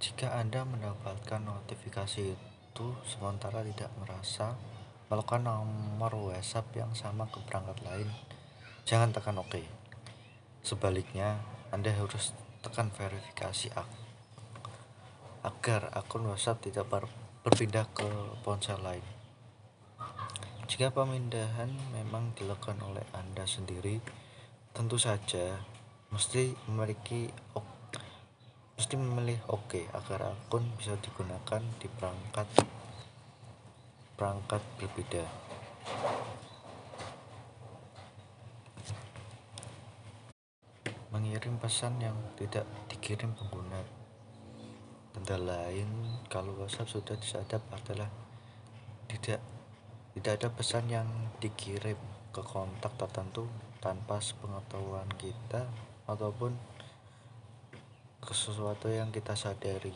Jika Anda mendapatkan notifikasi itu sementara tidak merasa melakukan nomor WhatsApp yang sama ke perangkat lain, jangan tekan OK. Sebaliknya, Anda harus tekan verifikasi agar akun WhatsApp tidak berpindah ke ponsel lain. Jika pemindahan memang dilakukan oleh Anda sendiri, tentu saja mesti memiliki mesti memilih OK agar akun bisa digunakan di perangkat perangkat berbeda. Mengirim pesan yang tidak dikirim pengguna. Tanda lain kalau WhatsApp sudah disadap adalah tidak tidak ada pesan yang dikirim ke kontak tertentu tanpa sepengetahuan kita ataupun sesuatu yang kita sadari